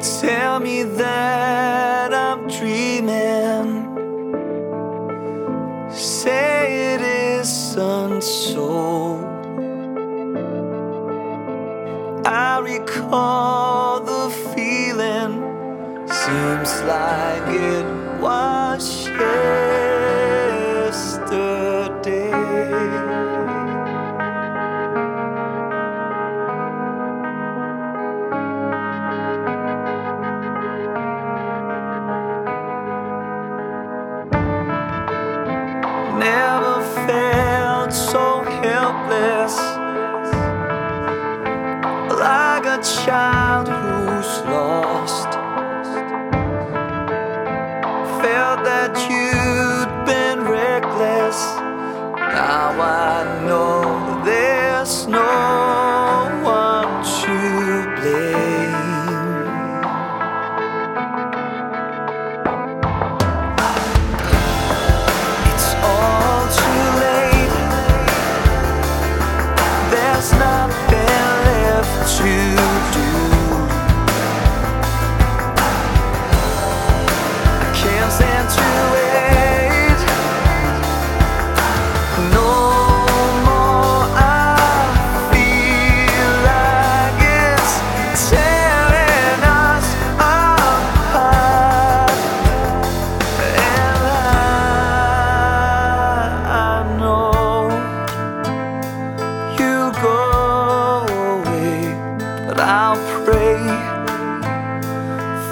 Tell me that I'm dreaming. Say it is so. I recall the feeling, seems like it was shared. helpless, like a child who's lost. Felt that you'd been reckless. Now I know there's no.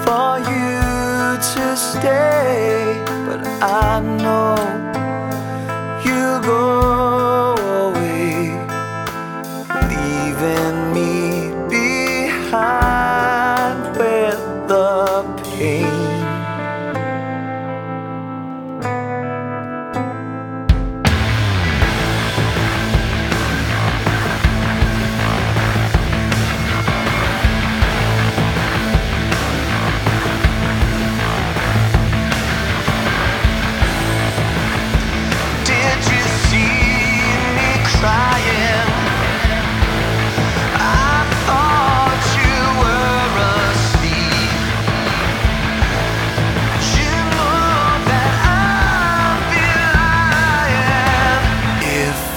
for you to stay, but I know you go.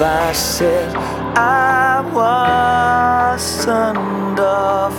I said I was under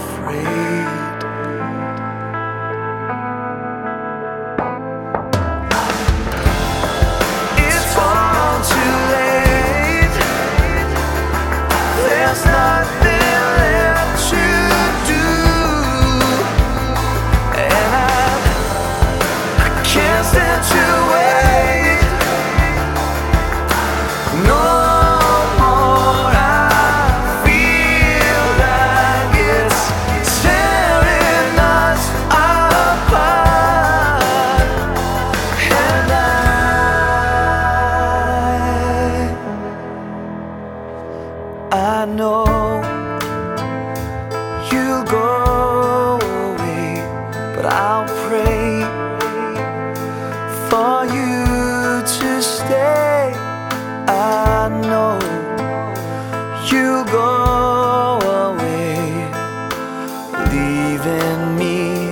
believe in me.